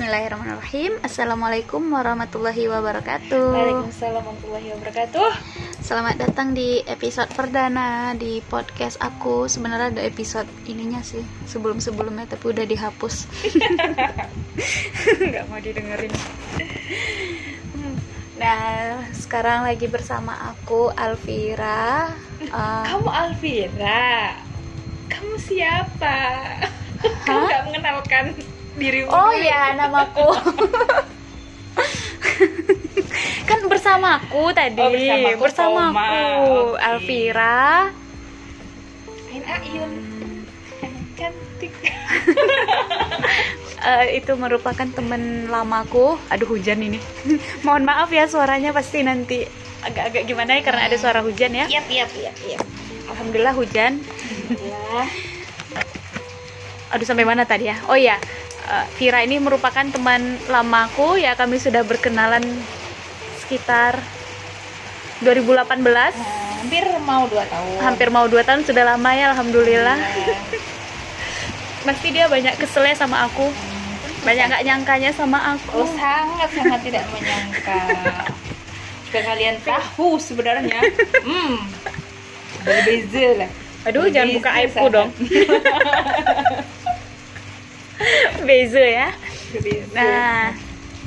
Bismillahirrahmanirrahim Assalamualaikum warahmatullahi wabarakatuh Waalaikumsalam warahmatullahi wabarakatuh. Selamat datang di episode perdana di podcast aku Sebenarnya ada episode ininya sih Sebelum-sebelumnya tapi udah dihapus Gak mau didengerin. Nah sekarang lagi bersama aku Alvira Eh, Kamu Alvira. Kamu siapa? Kamu gak mengenalkan dirimu. Oh dulu. ya namaku Kan bersamaku tadi Oh, bersamaku, Bersamaku. Oke. Alvira Ain Ayun. Cantik. Eh, itu merupakan temen lamaku. Aduh hujan ini. Mohon maaf ya suaranya pasti nanti agak-agak gimana ya karena ada suara hujan ya. Yap, yap, yap. Alhamdulillah hujan. Ya. Aduh sampai mana tadi ya? Oh ya, eh, Vira ini merupakan teman lamaku ya kami sudah berkenalan sekitar 2018. Nah, hampir mau dua tahun. Hampir mau 2 tahun sudah lama ya alhamdulillah. Ya. Pasti dia banyak keselnya sama aku. Banyak nggak nyangkanya sama aku. Oh sangat sangat tidak menyangka. Jika kalian tahu sebenarnya, hmm, berbeza lah. Aduh, jangan buka sangat. dong. Beza ya. Nah,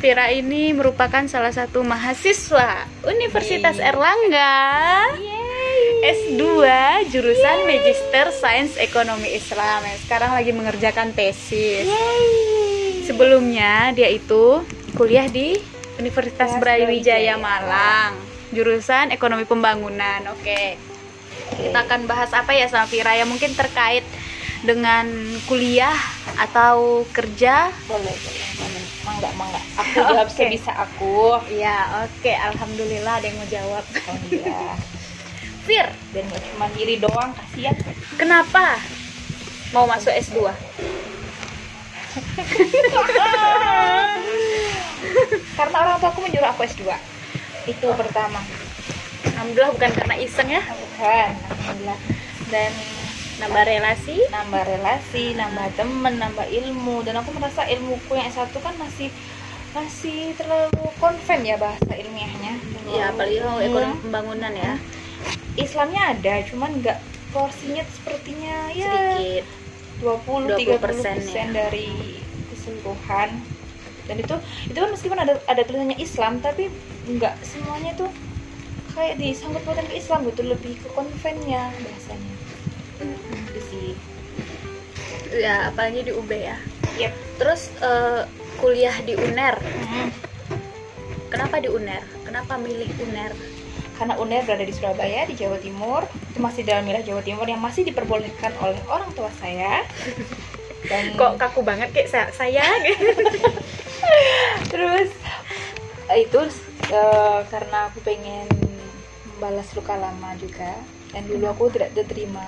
Vira ini merupakan salah satu mahasiswa Universitas Yeay. Erlangga Yeay. S2 jurusan Magister Sains Ekonomi Islam. Sekarang lagi mengerjakan tesis. Yeay. Sebelumnya dia itu kuliah di Universitas Brawijaya. Malang, jurusan Ekonomi Pembangunan. Oke. Oke. Kita akan bahas apa ya sama Vira ya mungkin terkait dengan kuliah atau kerja? Boleh boleh boleh. Mangga mangga aku jawab Oke. sebisa aku. Ya, oke. Alhamdulillah ada yang mau jawab. oh iya Fir, dan gak cuma diri doang kasihan. Kenapa mau masuk S2? karena orang tua aku menyuruh aku S2 itu pertama. Alhamdulillah bukan karena iseng ya, bukan alhamdulillah. Dan nambah relasi. nambah relasi, nambah temen, nambah ilmu dan aku merasa ilmuku yang S1 kan masih masih terlalu konven ya bahasa ilmiahnya. Ya, apalagi kalau Hmm. ekonomi pembangunan ya, Islamnya ada, cuman nggak porsinya sepertinya ya sedikit. 20 20% 30% ya. dari keseluruhan. Dan itu itu kan meskipun ada ada tulisannya Islam tapi nggak semuanya tuh kayak disangkut pautan ke Islam gitu, lebih ke konvennya bahasanya. Itu sih. Ya, apalagi di UB ya. Yep. Terus eh, kuliah di UNER. Hmm. Kenapa di UNER? Kenapa milih UNER? karena UNER berada di Surabaya di Jawa Timur itu masih dalam wilayah Jawa Timur yang masih diperbolehkan oleh orang tua saya dan Kok kaku banget kayak saya, saya terus eh, itu eh, karena aku pengen membalas luka lama juga dan dulu aku tidak diterima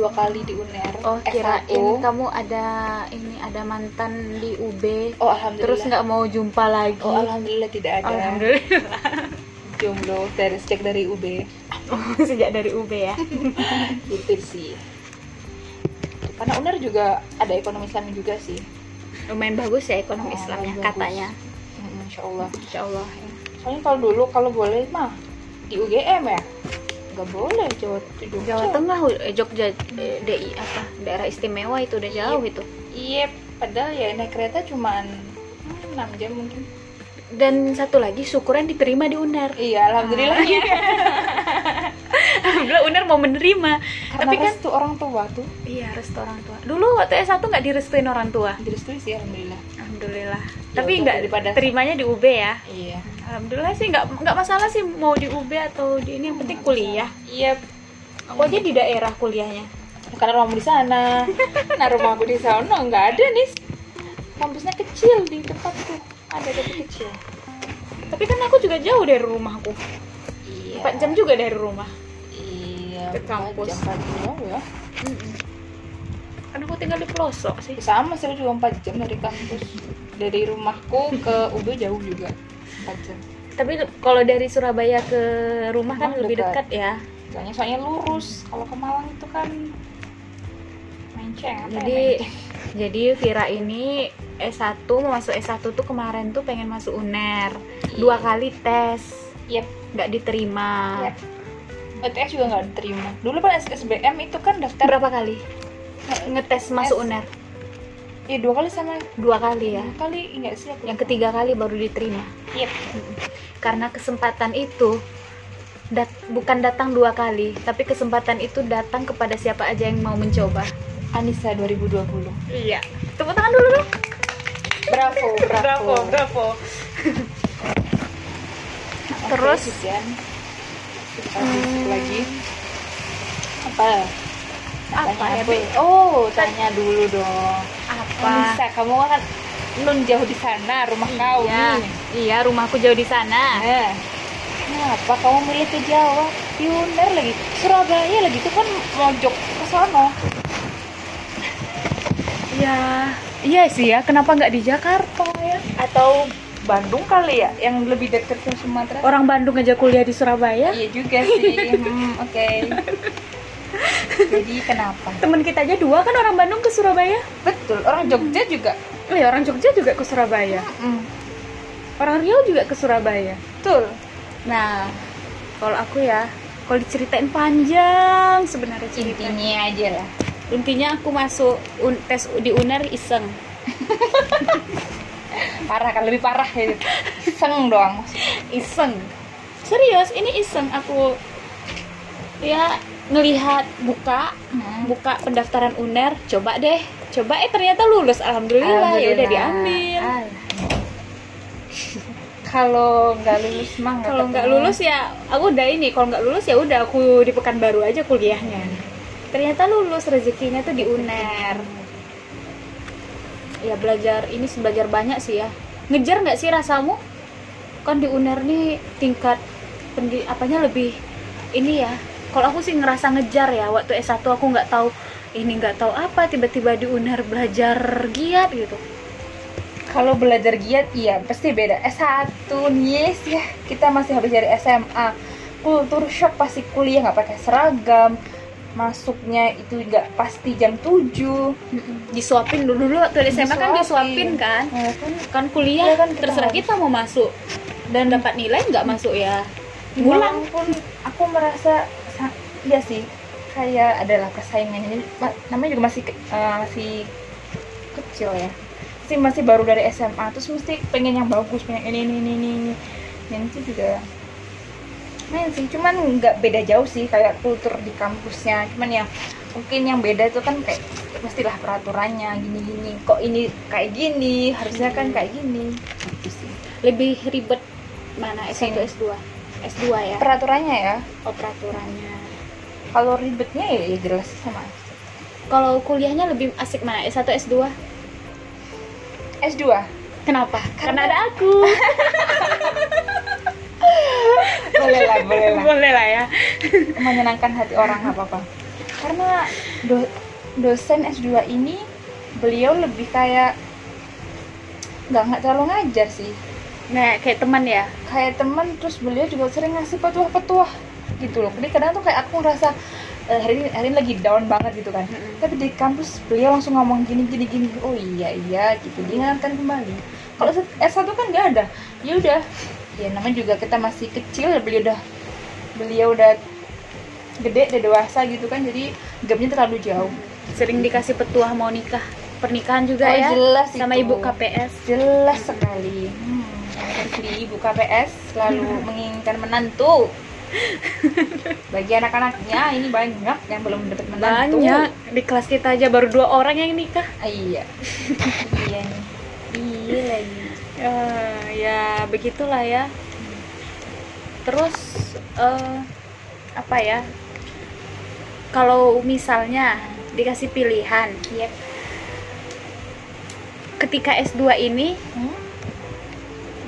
dua kali di UNER Oh, S1. kirain kamu ada ini ada mantan di UB. oh alhamdulillah Terus nggak mau jumpa lagi. oh alhamdulillah tidak ada Alhamdulillah. jomblo dari sejak dari UB Sejak dari UB ya. itu sih karena UNER juga ada ekonomi Islam juga sih Lumayan bagus ya ekonomi Oh, Islamnya katanya. Insya Allah Insya Allah. ya. soalnya kalau dulu kalau boleh mah di UGM ya nggak boleh Jawa Jogja Jawa Tengah, eh, Jogja, eh, DI apa? Daerah istimewa itu udah jauh itu. iya padahal ya naik kereta cuman hmm, 6 jam mungkin Dan satu lagi syukuran diterima di UNER. iya alhamdulillahnya Alhamdulillah UNER mau menerima. karena Tapi kan restu orang tua tuh iya restu orang tua. Dulu waktu S1 nggak direstuin orang tua. direstui sih alhamdulillah Alhamdulillah. Ya Tapi nggak daripada- terimanya di UB ya. iya Alhamdulillah sih nggak nggak masalah sih mau di UB atau di ini yang penting kuliah. iya Aku aja di daerah kuliahnya. karena rumahmu di sana nah rumahku di sana nggak ada nih kampusnya kecil di tempatku ada tapi kecil Tapi kan aku juga jauh dari rumahku. iya 4 jam juga dari rumah. iya Ke kampus. jam pagi ya Kan aku tinggal di pelosok sih. sama sih juga 4 jam dari kampus dari rumahku ke UB jauh juga 4 jam Tapi kalau dari Surabaya ke rumah kan lebih dekat. dekat ya. soalnya soalnya lurus kalau ke Malang itu kan menceng Jadi ya, menceng? Jadi Vira ini S1 mau masuk S1 tuh kemarin tuh pengen masuk UNER. Dua kali tes, Yep. nggak diterima. Yep. Juga nggak diterima. Dulu kan SBM itu kan daftar Berapa kali? Ngetes masuk UNER? Ya dua kali sama Dua kali ya. dua kali enggak sih aku. Yang ketiga kali baru diterima. Yep. Karena kesempatan itu dat- bukan datang dua kali, tapi kesempatan itu datang kepada siapa aja yang mau mencoba. Anissa 2020. Iya. Tepuk tangan dulu dong. Bravo, bravo. bravo. Oke, Terus? Hujan. Kita Hmm. lagi. Apa? Apa Tanya ya, apa? Oh, tanya dulu dong. Apa? Anissa, kamu kan nun jauh di sana, rumah kau Iya, nih. iya rumahku jauh di sana. Nah, kenapa kamu milih ke Jawa? Yuner lagi, Surabaya lagi itu kan mojok ke sono. Iya, iya sih ya. Kenapa nggak di Jakarta ya? Atau Bandung kali ya, yang lebih dekat ke Sumatera? Orang Bandung aja kuliah di Surabaya. Iya juga sih. Hmm, Oke. Jadi kenapa? Temen kita aja dua kan orang Bandung ke Surabaya. Betul, orang Jogja juga. Oh ya, orang Jogja juga ke Surabaya. Hmm, Orang Riau juga ke Surabaya. betul. Nah, kalau aku ya, kalau diceritain panjang sebenarnya ceritanya. Intinya aja lah. Intinya aku masuk un- tes di UNER iseng. Parah kan, lebih parah ya. Seng doang. Iseng. Serius, ini iseng aku ya ngelihat buka Hmm. buka pendaftaran UNER, coba deh. Coba eh ternyata lulus. Alhamdulillah, ya udah Alhamdulillah. diambil. Alhamdulillah. Kalau nggak lulus mah Kalau nggak lulus ya aku udah ini, kalau nggak lulus ya udah aku di Pekanbaru aja kuliahnya. Ternyata lulus rezekinya tuh di UNER. Ya belajar ini belajar banyak sih ya. Ngejar nggak sih rasamu? Kan di UNER nih tingkat pendi apanya lebih ini ya. Kalau aku sih ngerasa ngejar ya. Waktu S1 aku nggak tahu ini nggak tahu apa tiba-tiba di UNER belajar giat gitu. Kalau belajar giat iya pasti beda. S1 yes ya kita masih habis dari SMA. Kultur shock pasti kuliah nggak pakai seragam. Masuknya itu nggak pasti jam 7 Disuapin dulu dulu waktu SMA kan disuapin Disuapin. kan. Nah, kan kan kuliah Iya kan, kita terserah harus- kita mau masuk dan dapat nilai nggak masuk ya ngulang pun aku merasa sa- iya sih kayak adalah persaingannya Ini. Ma- namanya juga masih eh, masih kecil ya. Masih masih baru dari SMA terus mesti pengen yang bagus pengen ini ini ini ini, ini. dan itu juga main sih cuman nggak beda jauh sih kayak kultur di kampusnya. Cuman yang mungkin yang beda itu kan kayak mestilah peraturannya gini gini kok ini kayak gini harusnya kan kayak gini. Gitu sih. Lebih ribet mana S1 Sini. S2 S2 ya? Peraturannya ya. Oh peraturannya kalau ribetnya ya, ya jelas sama kalau kuliahnya lebih asik mana S1 S2 S2 kenapa? Karena, Karena- ada aku. Boleh lah boleh lah. Boleh lah ya. Menyenangkan hati orang nggak apa-apa. Karena do- dosen S2 ini beliau lebih kayak nggak nggak terlalu ngajar sih. Nah kayak teman ya? Kayak teman terus beliau juga sering ngasih petuah-petuah gitu loh. Jadi kadang tuh kayak aku ngerasa eh, hari ini hari ini lagi down banget gitu kan. Mm-mm. tapi di kampus beliau langsung ngomong gini gini gini. Oh iya iya gitu. Diingatkan kembali. Kalau S1 kan nggak ada. Ya udah. Ya namanya juga kita masih kecil beliau udah beliau udah gede udah dewasa gitu kan. Jadi gapnya terlalu jauh. Sering dikasih petuah mau nikah. Pernikahan juga Oh, ya jelas sama itu. ibu KPS jelas sekali. Hmm, versi ibu KPS selalu menginginkan menantu bagi anak-anaknya ini banyak yang belum dapat menantu. Banyak. Di kelas kita aja baru dua orang yang nikah. Ah, iya. Iya nih. Iya lagi. Ya, ya begitulah ya. Terus eh, apa ya? Kalau misalnya dikasih pilihan iya. ketika S2 ini Hmm?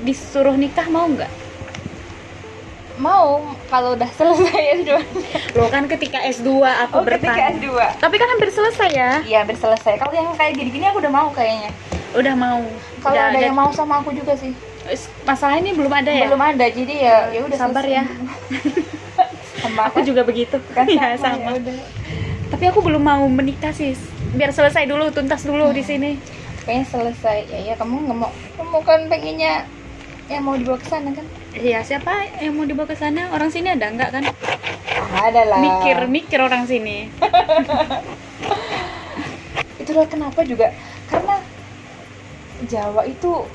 disuruh nikah mau nggak mau kalau udah selesai S2 lo kan ketika S2 aku oh ketika bertanya S2 tapi kan hampir selesai ya? Iya hampir selesai. Kalau yang kayak gini-gini aku udah mau kayaknya. Udah mau. Kalau Udah ada yang mau sama aku juga sih. Masalah ini belum ada ya? Belum ada jadi ya ya udah Sabar selesai. ya. sama aku juga begitu. Kan ya sama, sama ya tapi aku belum mau menikah sih. Biar selesai dulu tuntas dulu di Hmm. sini. Kayaknya selesai. Ya ya kamu nggak mau. Kamu kan pengennya yang mau dibawa ke sana kan? Iya siapa yang mau dibawa ke sana orang sini ada nggak kan Ada lah. mikir mikir orang sini Itulah kenapa juga karena Jawa itu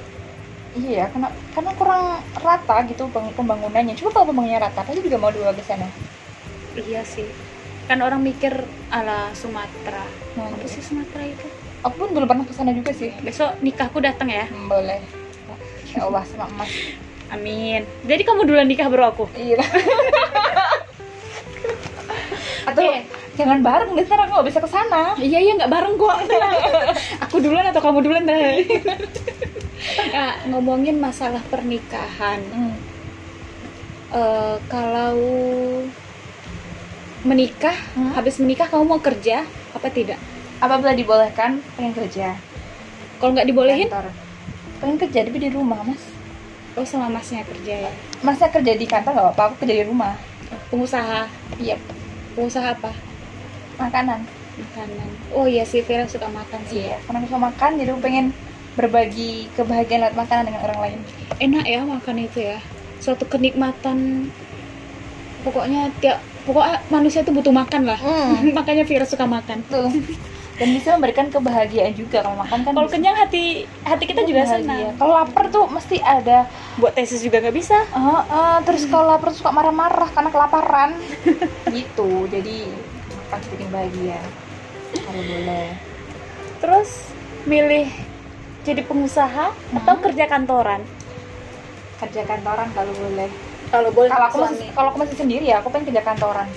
iya karena karena kurang rata gitu pembangunannya. Coba kalau pembangunannya rata, pasti juga mau dibawa ke sana. iya sih kan orang mikir ala Sumatera Hmm. apa sih Sumatera itu Aku pun belum pernah ke sana juga sih. besok nikahku datang ya Hmm, Boleh. Ya Allah sama emas. amin jadi kamu duluan nikah baru aku Iya. Atau jangan bareng deh ntar aku nggak bisa ke sana. iya iya nggak bareng kok aku duluan atau kamu duluan deh nah, ngomongin masalah pernikahan Hmm. Eh, kalau menikah Hmm? habis menikah kamu mau kerja apa tidak Apabila dibolehkan, pengen kerja. kalau nggak dibolehin Kantor. Pengen kerja tapi di rumah mas. oh sama masnya kerja ya Masa kerja di kantor nggak apa-apa, aku kerja di rumah. pengusaha Iya, pengusaha apa makanan. makanan oh iya sih Vera suka makan sih Iya, karena suka makan, jadi aku pengen berbagi kebahagiaan lewat makanan dengan orang lain. enak ya makan itu ya suatu kenikmatan pokoknya tiap pokoknya manusia itu butuh makan lah Hmm. makanya Vera suka makan Betul. Dan bisa memberikan kebahagiaan juga kalau makan kan. kalau kenyang hati hati kita juga bahagia. senang Kalau lapar tuh mesti ada. buat tesis juga nggak bisa Ah, ah, terus kalau lapar suka marah-marah karena kelaparan. gitu. Jadi pasti bikin bahagia. Kalau boleh. terus milih jadi pengusaha atau Hmm. kerja kantoran Kerja kantoran kalau boleh. kalau boleh kalau aku masih kalau aku masih sendiri ya aku pengen kerja kantoran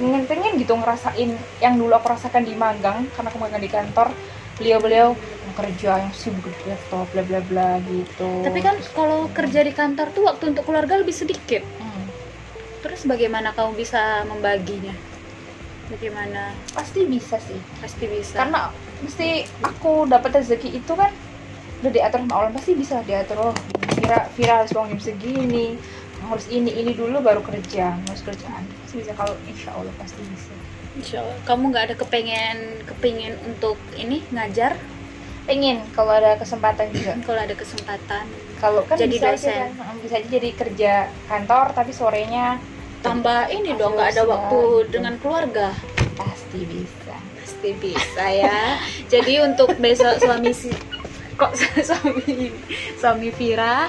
pengen pengen gitu ngerasain yang dulu aku rasakan di magang karena aku magang di kantor beliau beliau yang kerja yang sibuk di laptop bla bla bla gitu. Tapi kan kalau kerja di kantor tuh waktu untuk keluarga lebih sedikit. Hmm, terus bagaimana kamu bisa membaginya? Bagaimana? Pasti bisa sih. Pasti bisa. Karena mesti aku dapat rezeki itu kan udah diatur sama Allah pasti bisa diatur oh Vira Vira harus bangun jam segini harus ini ini dulu baru kerja harus kerjaan pasti bisa kalau insya Allah pasti bisa. Insya Allah. kamu nggak ada kepengen kepengen untuk ini ngajar? Pengen kalau ada kesempatan juga. Kalau ada kesempatan. Kalau kan Jadi bisa dosen. aja kan bisa aja jadi kerja kantor tapi sorenya tambah ini dong nggak ada waktu dengan keluarga. Pasti bisa. Pasti bisa ya. Jadi untuk besok suami si kok suami suami Vira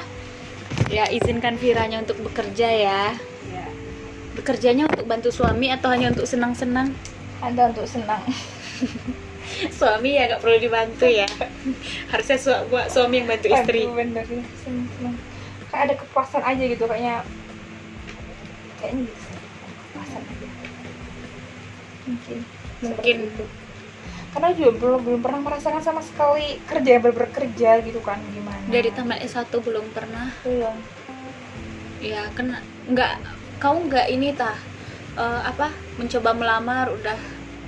ya izinkan Viranya untuk bekerja ya. Ya. Bekerjanya untuk bantu suami atau hanya untuk senang-senang? Anda untuk senang. Suami ya nggak perlu dibantu ya. Harusnya su- buat suami yang bantu istri. Aduh, bener ya senang senang kayak ada kepuasan aja gitu kayaknya. Kayaknya bisa. Kepuasan aja. Mungkin. Mungkin. seperti itu. Karena juga belum belum pernah merasakan sama sekali kerja yang bekerja gitu kan gimana. Dari tamat S1 belum pernah. Belum ya kan nggak kamu nggak ini tah eh, apa mencoba melamar udah.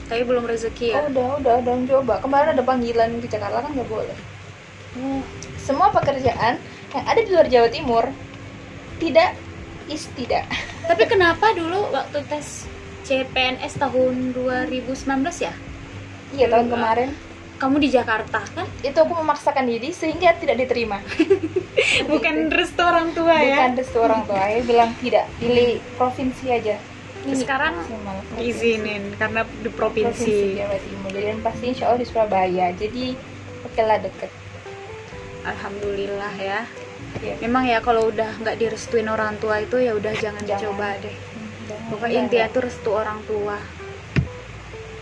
Tapi belum rezeki ya? Oh, udah udah udah mencoba. Kemarin ada panggilan ke Jakarta kan nggak boleh. Semua pekerjaan yang ada di luar Jawa Timur tidak is tidak. Tapi kenapa dulu waktu tes CPNS tahun 2019 ya iya tahun Belum, kemarin. Kamu di Jakarta kan? Itu aku memaksakan diri sehingga tidak diterima. Bukan restu orang tua bukan ya restu orang tua ya. Bilang tidak pilih provinsi aja. Ini Sekarang izinin karena di provinsi. Provinsi Jawa Timur. Jadi pasti insya Allah di Surabaya. Jadi oke lah deket. Alhamdulillah ya. Iya. memang ya kalau udah nggak direstuin orang tua itu ya udah jangan, Jangan. dicoba deh. Dan pokoknya intinya enggak. tuh restu orang tua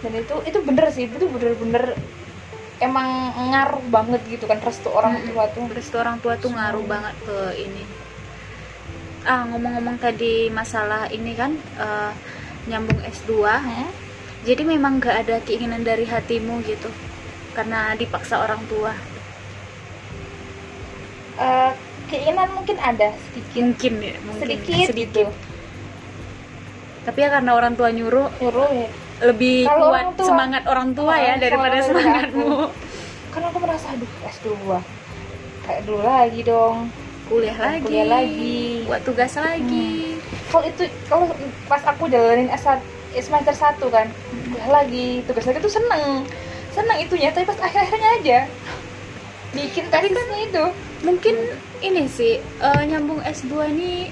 dan itu itu bener sih itu bener-bener emang ngaruh banget gitu kan restu orang Mm-mm. tua tuh. restu orang tua tuh ngaruh banget ke ini. Ah ngomong-ngomong tadi masalah ini kan eh, nyambung S2 Hmm? jadi memang nggak ada keinginan dari hatimu gitu karena dipaksa orang tua? Eh, keinginan mungkin ada sedikit. Mungkin ya mungkin sedikit, gitu. Tapi ya karena orang tua nyuruh? Nyuruh ya lebih Kalau kuat orang tua- semangat orang tua ya daripada semangatmu. Kan aku merasa aduh S2 kayak dulu lagi dong. Kuliah lagi. Kuliah lagi. buat tugas lagi. Kalau itu kalau pas aku jalanin S1 eh, semester satu kan udah lagi tugas lagi tuh seneng. Seneng itunya tapi pas akhir-akhirnya aja. Bikin Tapi kan- itu. mungkin ini sih eh, nyambung S2 ini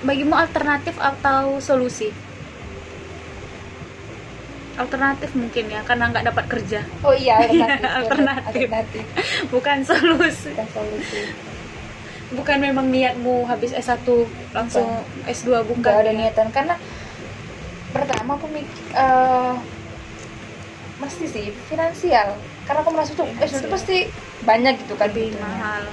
bagimu alternatif atau solusi alternatif mungkin ya karena nggak dapat kerja. Oh iya alternatif. Alternatif. alternatif. Bukan solusi. Bukan solusi. Bukan memang niatmu habis S1 langsung S2 bukan nggak ada ya? niatan. Karena pertama aku mikir eh, mesti sih finansial. Karena aku merasa tuh eh itu pasti banyak gitu kan lebih mahal.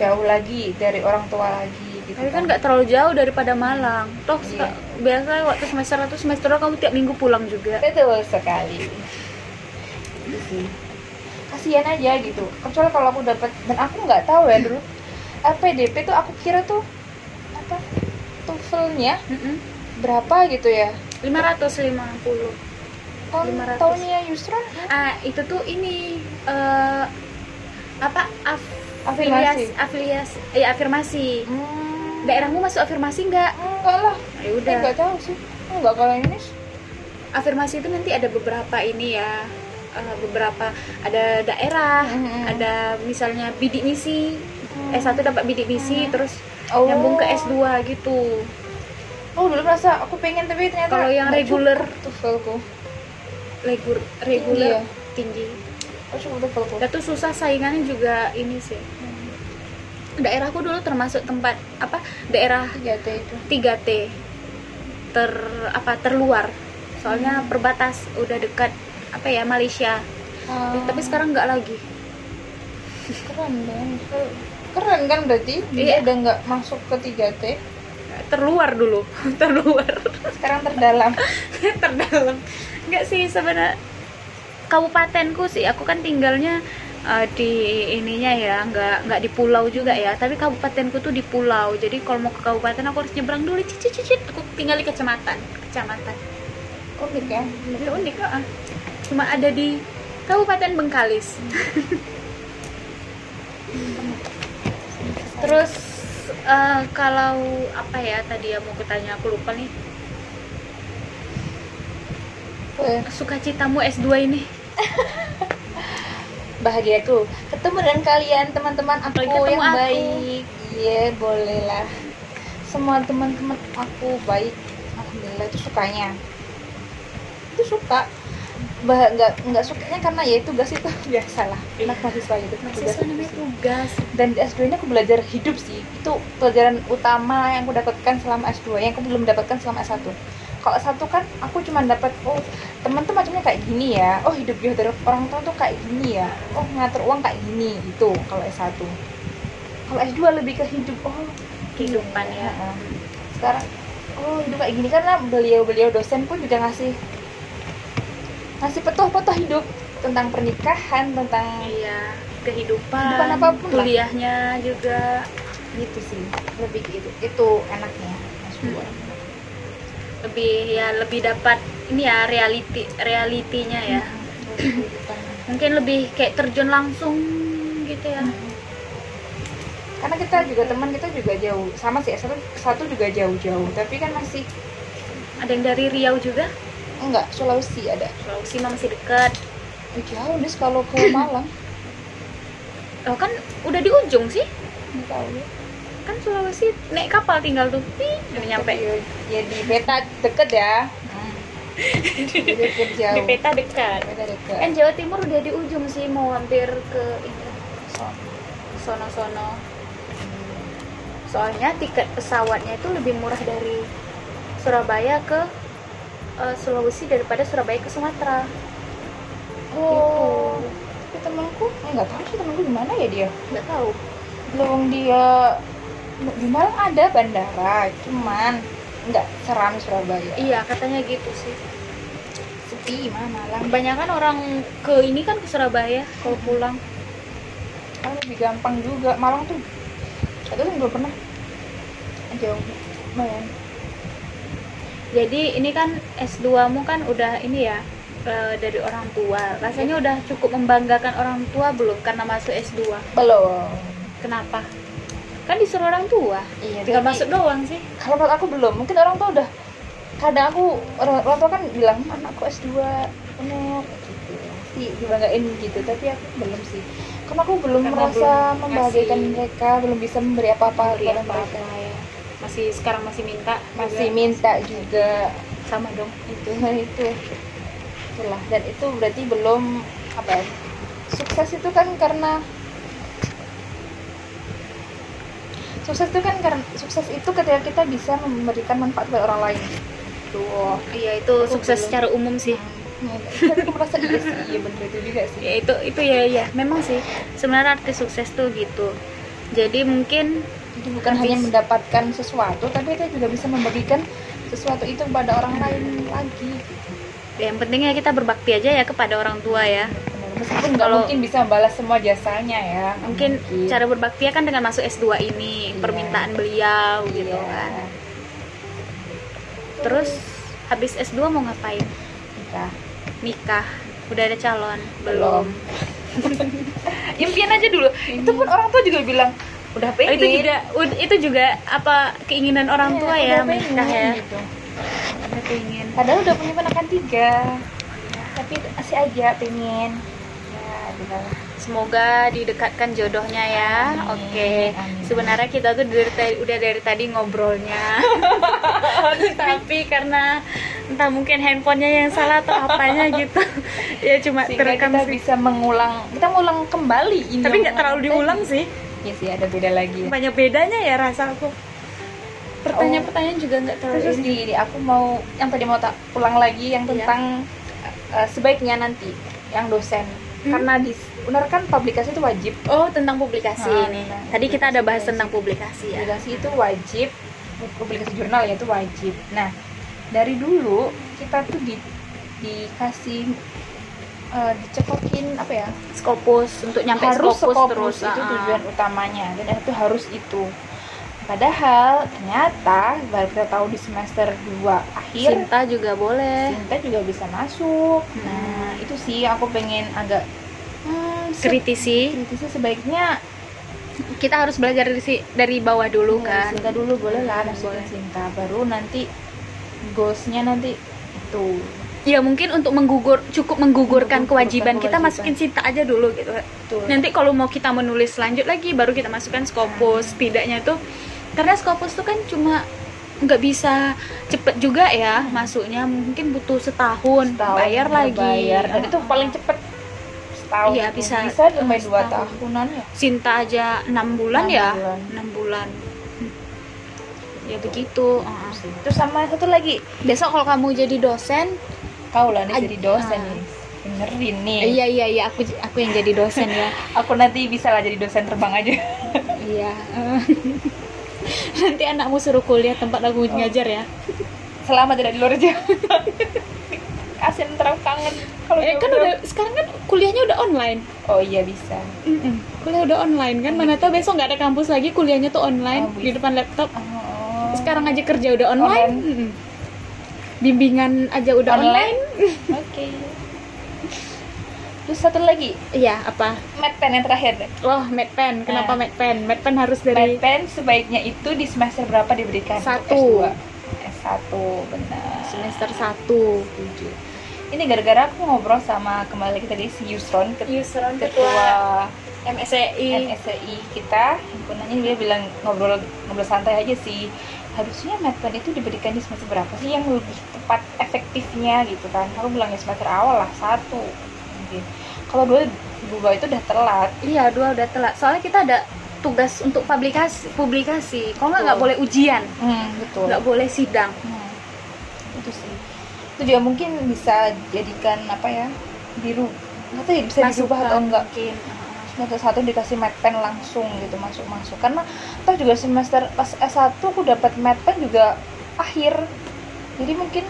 Jauh lagi dari orang tua lagi gitu tapi kan nggak terlalu jauh daripada Malang. Toh Iya. seka- biasa waktu semester satu semester kamu tiap minggu pulang juga. Betul sekali. Itu sih. Kasihan aja gitu. Kecuali kalau aku dapat dan aku nggak tahu ya dulu LPDP tuh aku kira tuh apa TOEFL-nya Mm-mm. berapa gitu ya? 550 tahun 500. tahunnya Yusra? Ah itu tuh ini eh, apa af- afiliasi afiliasi ya afirmasi. Hmm, daerahmu masuk afirmasi nggak? Enggak lah. Ya Eh, udah nggak tahu sih. Enggak kalau ini afirmasi itu nanti ada beberapa ini ya. Eh, beberapa ada daerah Mhm. ada misalnya bidik misi. S1 dapat bidik misi terus Oh. nyambung ke S2 gitu. Oh dulu merasa aku pengen tapi ternyata Kalau yang reguler? TOEFL-ku Legur, reguler ya? tinggi. Oh cukup TOEFL-ku dan tuh susah saingannya juga ini sih daerahku dulu termasuk tempat apa daerah 3T itu. 3T ter apa terluar. Soalnya perbatas udah dekat apa ya Malaysia. Ah, tapi sekarang nggak lagi. Keren kan keren kan berarti? Dia Iya. udah nggak masuk ke 3T terluar dulu terluar. Sekarang terdalam. Terdalam. Nggak sih sebenarnya kabupatenku sih aku kan tinggalnya eh, di ininya ya nggak nggak di pulau juga ya. Tapi kabupatenku tuh di pulau. Jadi kalau mau ke kabupaten aku harus nyebrang dulu. Cicit cicit aku tinggal di kecamatan kecamatan. Unik ya? Jadi unik ah. cuma ada di kabupaten Bengkalis. Terus eh, kalau apa ya tadi ya mau kutanya aku lupa nih. Eh, sukacitamu S2 ini bahagiaku ketemu dengan kalian teman-teman aku ketemu yang aku. baik. Iya bolehlah. Semua teman-teman aku baik. Alhamdulillah itu sukanya. Itu suka. Bah nggak nggak sukanya karena ya tugas itu. Biasalah anak mahasiswa itu mahasiswa namanya tugas. Dan di S2 ini aku belajar hidup sih. Itu pelajaran utama yang aku dapatkan selama S2 yang aku belum dapatkan selama S1 kalau S1 kan aku cuma dapat oh teman tuh macamnya kayak gini ya. Oh hidup jauh dari orang tua tuh kayak gini ya. Oh ngatur uang kayak gini itu kalau S1 kalau S2 lebih ke hidup oh kehidupan ya. Sekarang oh hidup kayak gini karena beliau-beliau dosen pun juga ngasih ngasih petuah-petuah hidup tentang pernikahan tentang iya kehidupan Kehidupan apa pun lah. kuliahnya juga. Gitu sih lebih gitu itu enaknya S2 lebih ya lebih dapat ini ya reality realitinya ya. Mungkin lebih kayak terjun langsung gitu ya. Karena kita juga teman kita juga jauh. Sama sih satu satu juga jauh-jauh tapi kan masih ada yang dari Riau juga? Enggak Sulawesi ada. Sulawesi mah masih dekat Oh, jauh nih kalau ke Malang. Oh kan udah di ujung sih? Nggak tahu ya kan Sulawesi naik kapal tinggal tuh. Udah nyampe. ya, ya di beta deket ya. Hmm. Di deket jauh. Di peta dekat. Kan Jawa Timur udah di ujung sih mau hampir ke ini. So- sono-sono. Soalnya tiket pesawatnya itu lebih murah dari Surabaya ke eh, Sulawesi daripada Surabaya ke Sumatera. Oh. Tapi temanku nggak tahu sih temanku di mana ya dia. Nggak tahu. Belum dia di Malang ada bandara cuman nggak seram Surabaya. Iya katanya gitu sih. Sepi mah Malang? Kebanyakan orang ke ini kan ke Surabaya kalau pulang. Kan lebih gampang juga. Malang tuh aku tuh belum pernah. Jauh lumayan. Jadi ini kan S2 mu kan udah ini ya eh, dari orang tua. Rasanya udah cukup membanggakan orang tua belum karena masuk S2 belum. Kenapa kan disuruh orang tua. Iya tinggal masuk doang sih. Kalau menurut aku belum. Mungkin orang tuh udah kadang aku orang, orang tua kan bilang anakku S2 bener gitu sih dibanggain gitu tapi aku belum sih. Karena aku belum Karena merasa belum membahagiakan ngasih- mereka belum bisa memberi apa-apa kepada apa-apa mereka. ya. Masih sekarang masih minta masih juga. minta juga. Sama dong. Itu itu. Itulah. Dan itu berarti belum apa ya sukses itu kan karena sukses itu kan karena sukses itu ketika kita bisa memberikan manfaat kepada orang lain. Tuh iya itu Aku sukses belum. secara umum sih. Nah, tapi aku merasa iya sih iya bener itu juga sih. Ya itu itu ya ya. Memang sih sebenarnya arti sukses tuh gitu. Jadi mungkin jadi bukan Habis. hanya mendapatkan sesuatu tapi kita juga bisa membagikan sesuatu itu kepada orang lain lagi. Ya, yang pentingnya kita berbakti aja ya kepada orang tua ya. Meskipun nggak Kalau- mungkin bisa membalas semua jasanya ya. Mungkin cara berbakti kan dengan masuk S2 ini Iya. permintaan beliau gitu Iya. kan. Terus habis S2 mau ngapain? Nikah. nikah. Udah ada calon? Belum. belum impian aja dulu. Itu pun orang tua juga bilang udah Oh, pengen itu juga itu juga apa keinginan orang Iya, tua ya pengen, menikah ya. gitu. udah pengen padahal udah punya ponakan tiga. Tapi masih aja pengen ya semoga didekatkan jodohnya ya Amin, oke amin. sebenarnya kita tuh dari tadi, udah dari tadi ngobrolnya tapi karena entah mungkin handphonenya yang salah atau apanya gitu ya cuma sehingga terekam kita sih bisa mengulang kita ngulang kembali ini tapi nggak terlalu tadi. diulang sih Iya sih ada beda lagi ya. banyak bedanya ya rasa aku pertanyaan-pertanyaan juga nggak terlalu terus ini. di, di- aku mau yang tadi mau tak ulang lagi yang Iya. tentang eh, sebaiknya nanti yang dosen Hmm? karena di benar kan publikasi itu wajib? Oh tentang publikasi Ah, ini. tentang tadi kita ada bahas tentang publikasi ya. Publikasi itu wajib. Publikasi jurnal ya itu wajib. Nah dari dulu kita tuh di dikasih eh, dicekokin apa ya? Scopus untuk nyampe harus Scopus, Scopus, terus. itu ah, ah. tujuan utamanya. Dan itu harus itu padahal ternyata baru kita tahu di semester 2 akhir Cinta juga boleh. Cinta juga bisa masuk. Hmm. nah itu sih aku pengen agak hmm, kritisi. kritisnya sebaiknya kita harus belajar dari si- dari bawah dulu Iya, kan. Cinta dulu boleh lah masukin Boleh. cinta baru nanti goalsnya nanti itu. Ya mungkin untuk menggugur cukup menggugurkan Menggugurkan kewajiban kita masukin cinta aja dulu gitu. Betul. nanti kalau mau kita menulis lanjut lagi baru kita masukkan Scopus setidaknya tuh karena Scopus tuh kan cuma nggak bisa cepet juga ya masuknya mungkin butuh setahun, Setahun bayar lagi. berbayar. dan itu paling cepet setahun Iya, tuh. bisa- bisa sampai dua tahunan ya? Cinta aja enam bulan Enam ya? bulan. enam bulan. Hmm. ya begitu. Uh-uh. terus sama satu lagi. Besok kalau kamu jadi dosen kau lah nih jadi dosen ah. nih. Nih iya iya iya. Aku aku yang jadi dosen ya. Aku nanti bisa lah jadi dosen terbang aja. Iya nanti anakmu suruh kuliah tempat aku ngajar ya. Selama tidak di luar Jawa kasian terlalu kangen. Kalau eh kan udah sekarang kan kuliahnya udah online. Oh iya bisa. Mm-mm. kuliah udah online kan? Mana tahu besok nggak ada kampus lagi kuliahnya tuh online Oh, di depan laptop. Oh. sekarang aja kerja udah online. Online. Mm-mm. bimbingan aja udah online, Online? oke terus satu lagi? Iya apa? Mat pen yang terakhir deh. Oh medpen kenapa Nah. medpen medpen harus Mat dari pen sebaiknya itu di semester berapa diberikan? Satu. S2 S1 benar. Semester 1 setuju ini gara-gara aku ngobrol sama kembali lagi tadi si Yusron ket- Yusron ketua MSCI NSCI kita. Himpunannya dia bilang ngobrol ngobrol santai aja sih. Harusnya matpen itu diberikan di semester berapa sih yang lebih tepat efektifnya gitu kan? Aku bilang ya semester awal lah satu kalau dua dua itu udah telat. Iya dua udah telat. Soalnya kita ada tugas untuk publikasi publikasi. Kalau nggak nggak boleh ujian. Hmm, betul. Nggak boleh sidang. Hmm, itu sih. Itu juga mungkin bisa jadikan apa ya biru nggak tahu ya bisa dirubah atau enggak mungkin. Semester satu dikasih mat pen langsung gitu masuk masuk karena toh juga semester pas S1 aku dapat mat pen juga akhir. Jadi mungkin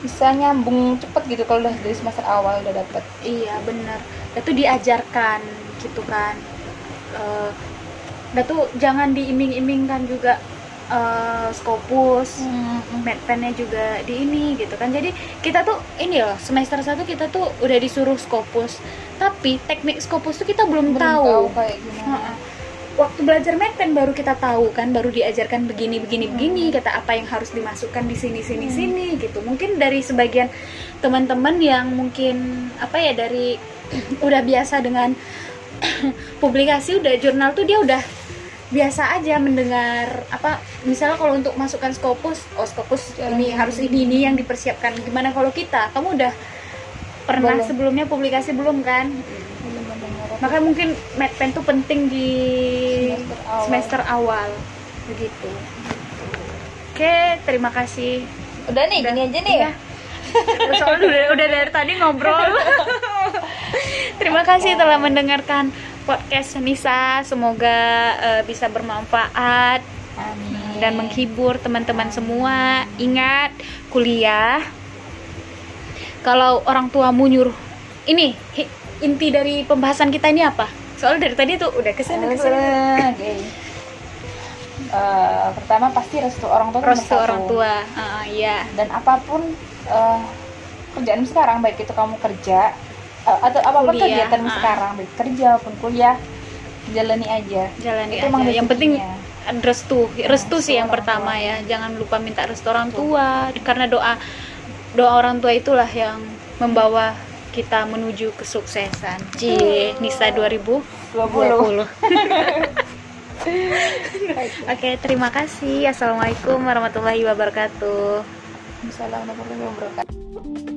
bisa nyambung cepet gitu kalau udah dari semester awal udah dapet Iya benar. Itu diajarkan gitu kan. Dan tuh jangan diiming-imingkan juga eh Scopus, Medpennya juga di ini gitu kan. Jadi kita tuh ini loh semester 1 kita tuh udah disuruh Scopus. Tapi teknik Scopus tuh kita belum, Belum tahu. kayak gimana Heeh. Waktu belajar medpen baru kita tahu kan baru diajarkan begini begini begini kata apa yang harus dimasukkan di sini sini Hmm. sini gitu mungkin dari sebagian teman-teman yang mungkin apa ya dari udah biasa dengan publikasi udah jurnal tuh dia udah biasa aja mendengar apa misalnya kalau untuk masukkan Scopus oh Scopus ini Hmm. harus ini ini yang dipersiapkan gimana kalau kita kamu udah pernah Belum. sebelumnya publikasi belum kan belum mendengar maka mungkin medpen tuh penting di Semester awal. semester awal. Begitu. Oke terima kasih. Udah nih gini aja nih. Ya soalnya udah, udah dari tadi ngobrol. Terima kasih telah mendengarkan podcast Nisa. Semoga eh, bisa bermanfaat amin. dan menghibur teman-teman semua. Ingat kuliah. Kalau orang tuamu nyuruh ini hi- inti dari pembahasan kita ini apa? Soalnya dari tadi tuh udah ke sana ke sana Oke. Eh, pertama pasti restu orang tua restu orang tua. Ah, iya. Dan apa pun eh, kerjaan sekarang baik itu kamu kerja eh, atau apa pun Kuliah, kegiatan ah. sekarang baik kerja maupun kuliah jalani aja. Jalani Itu aja. yang penting restu. Restu sih yang pertama tua. ya. Jangan lupa minta restu orang tua. Karena doa doa orang tua itulah yang membawa kita menuju kesuksesan Cie Nisa 2020 20 Oke terima kasih. Assalamualaikum warahmatullahi wabarakatuh. Assalamualaikum warahmatullahi wabarakatuh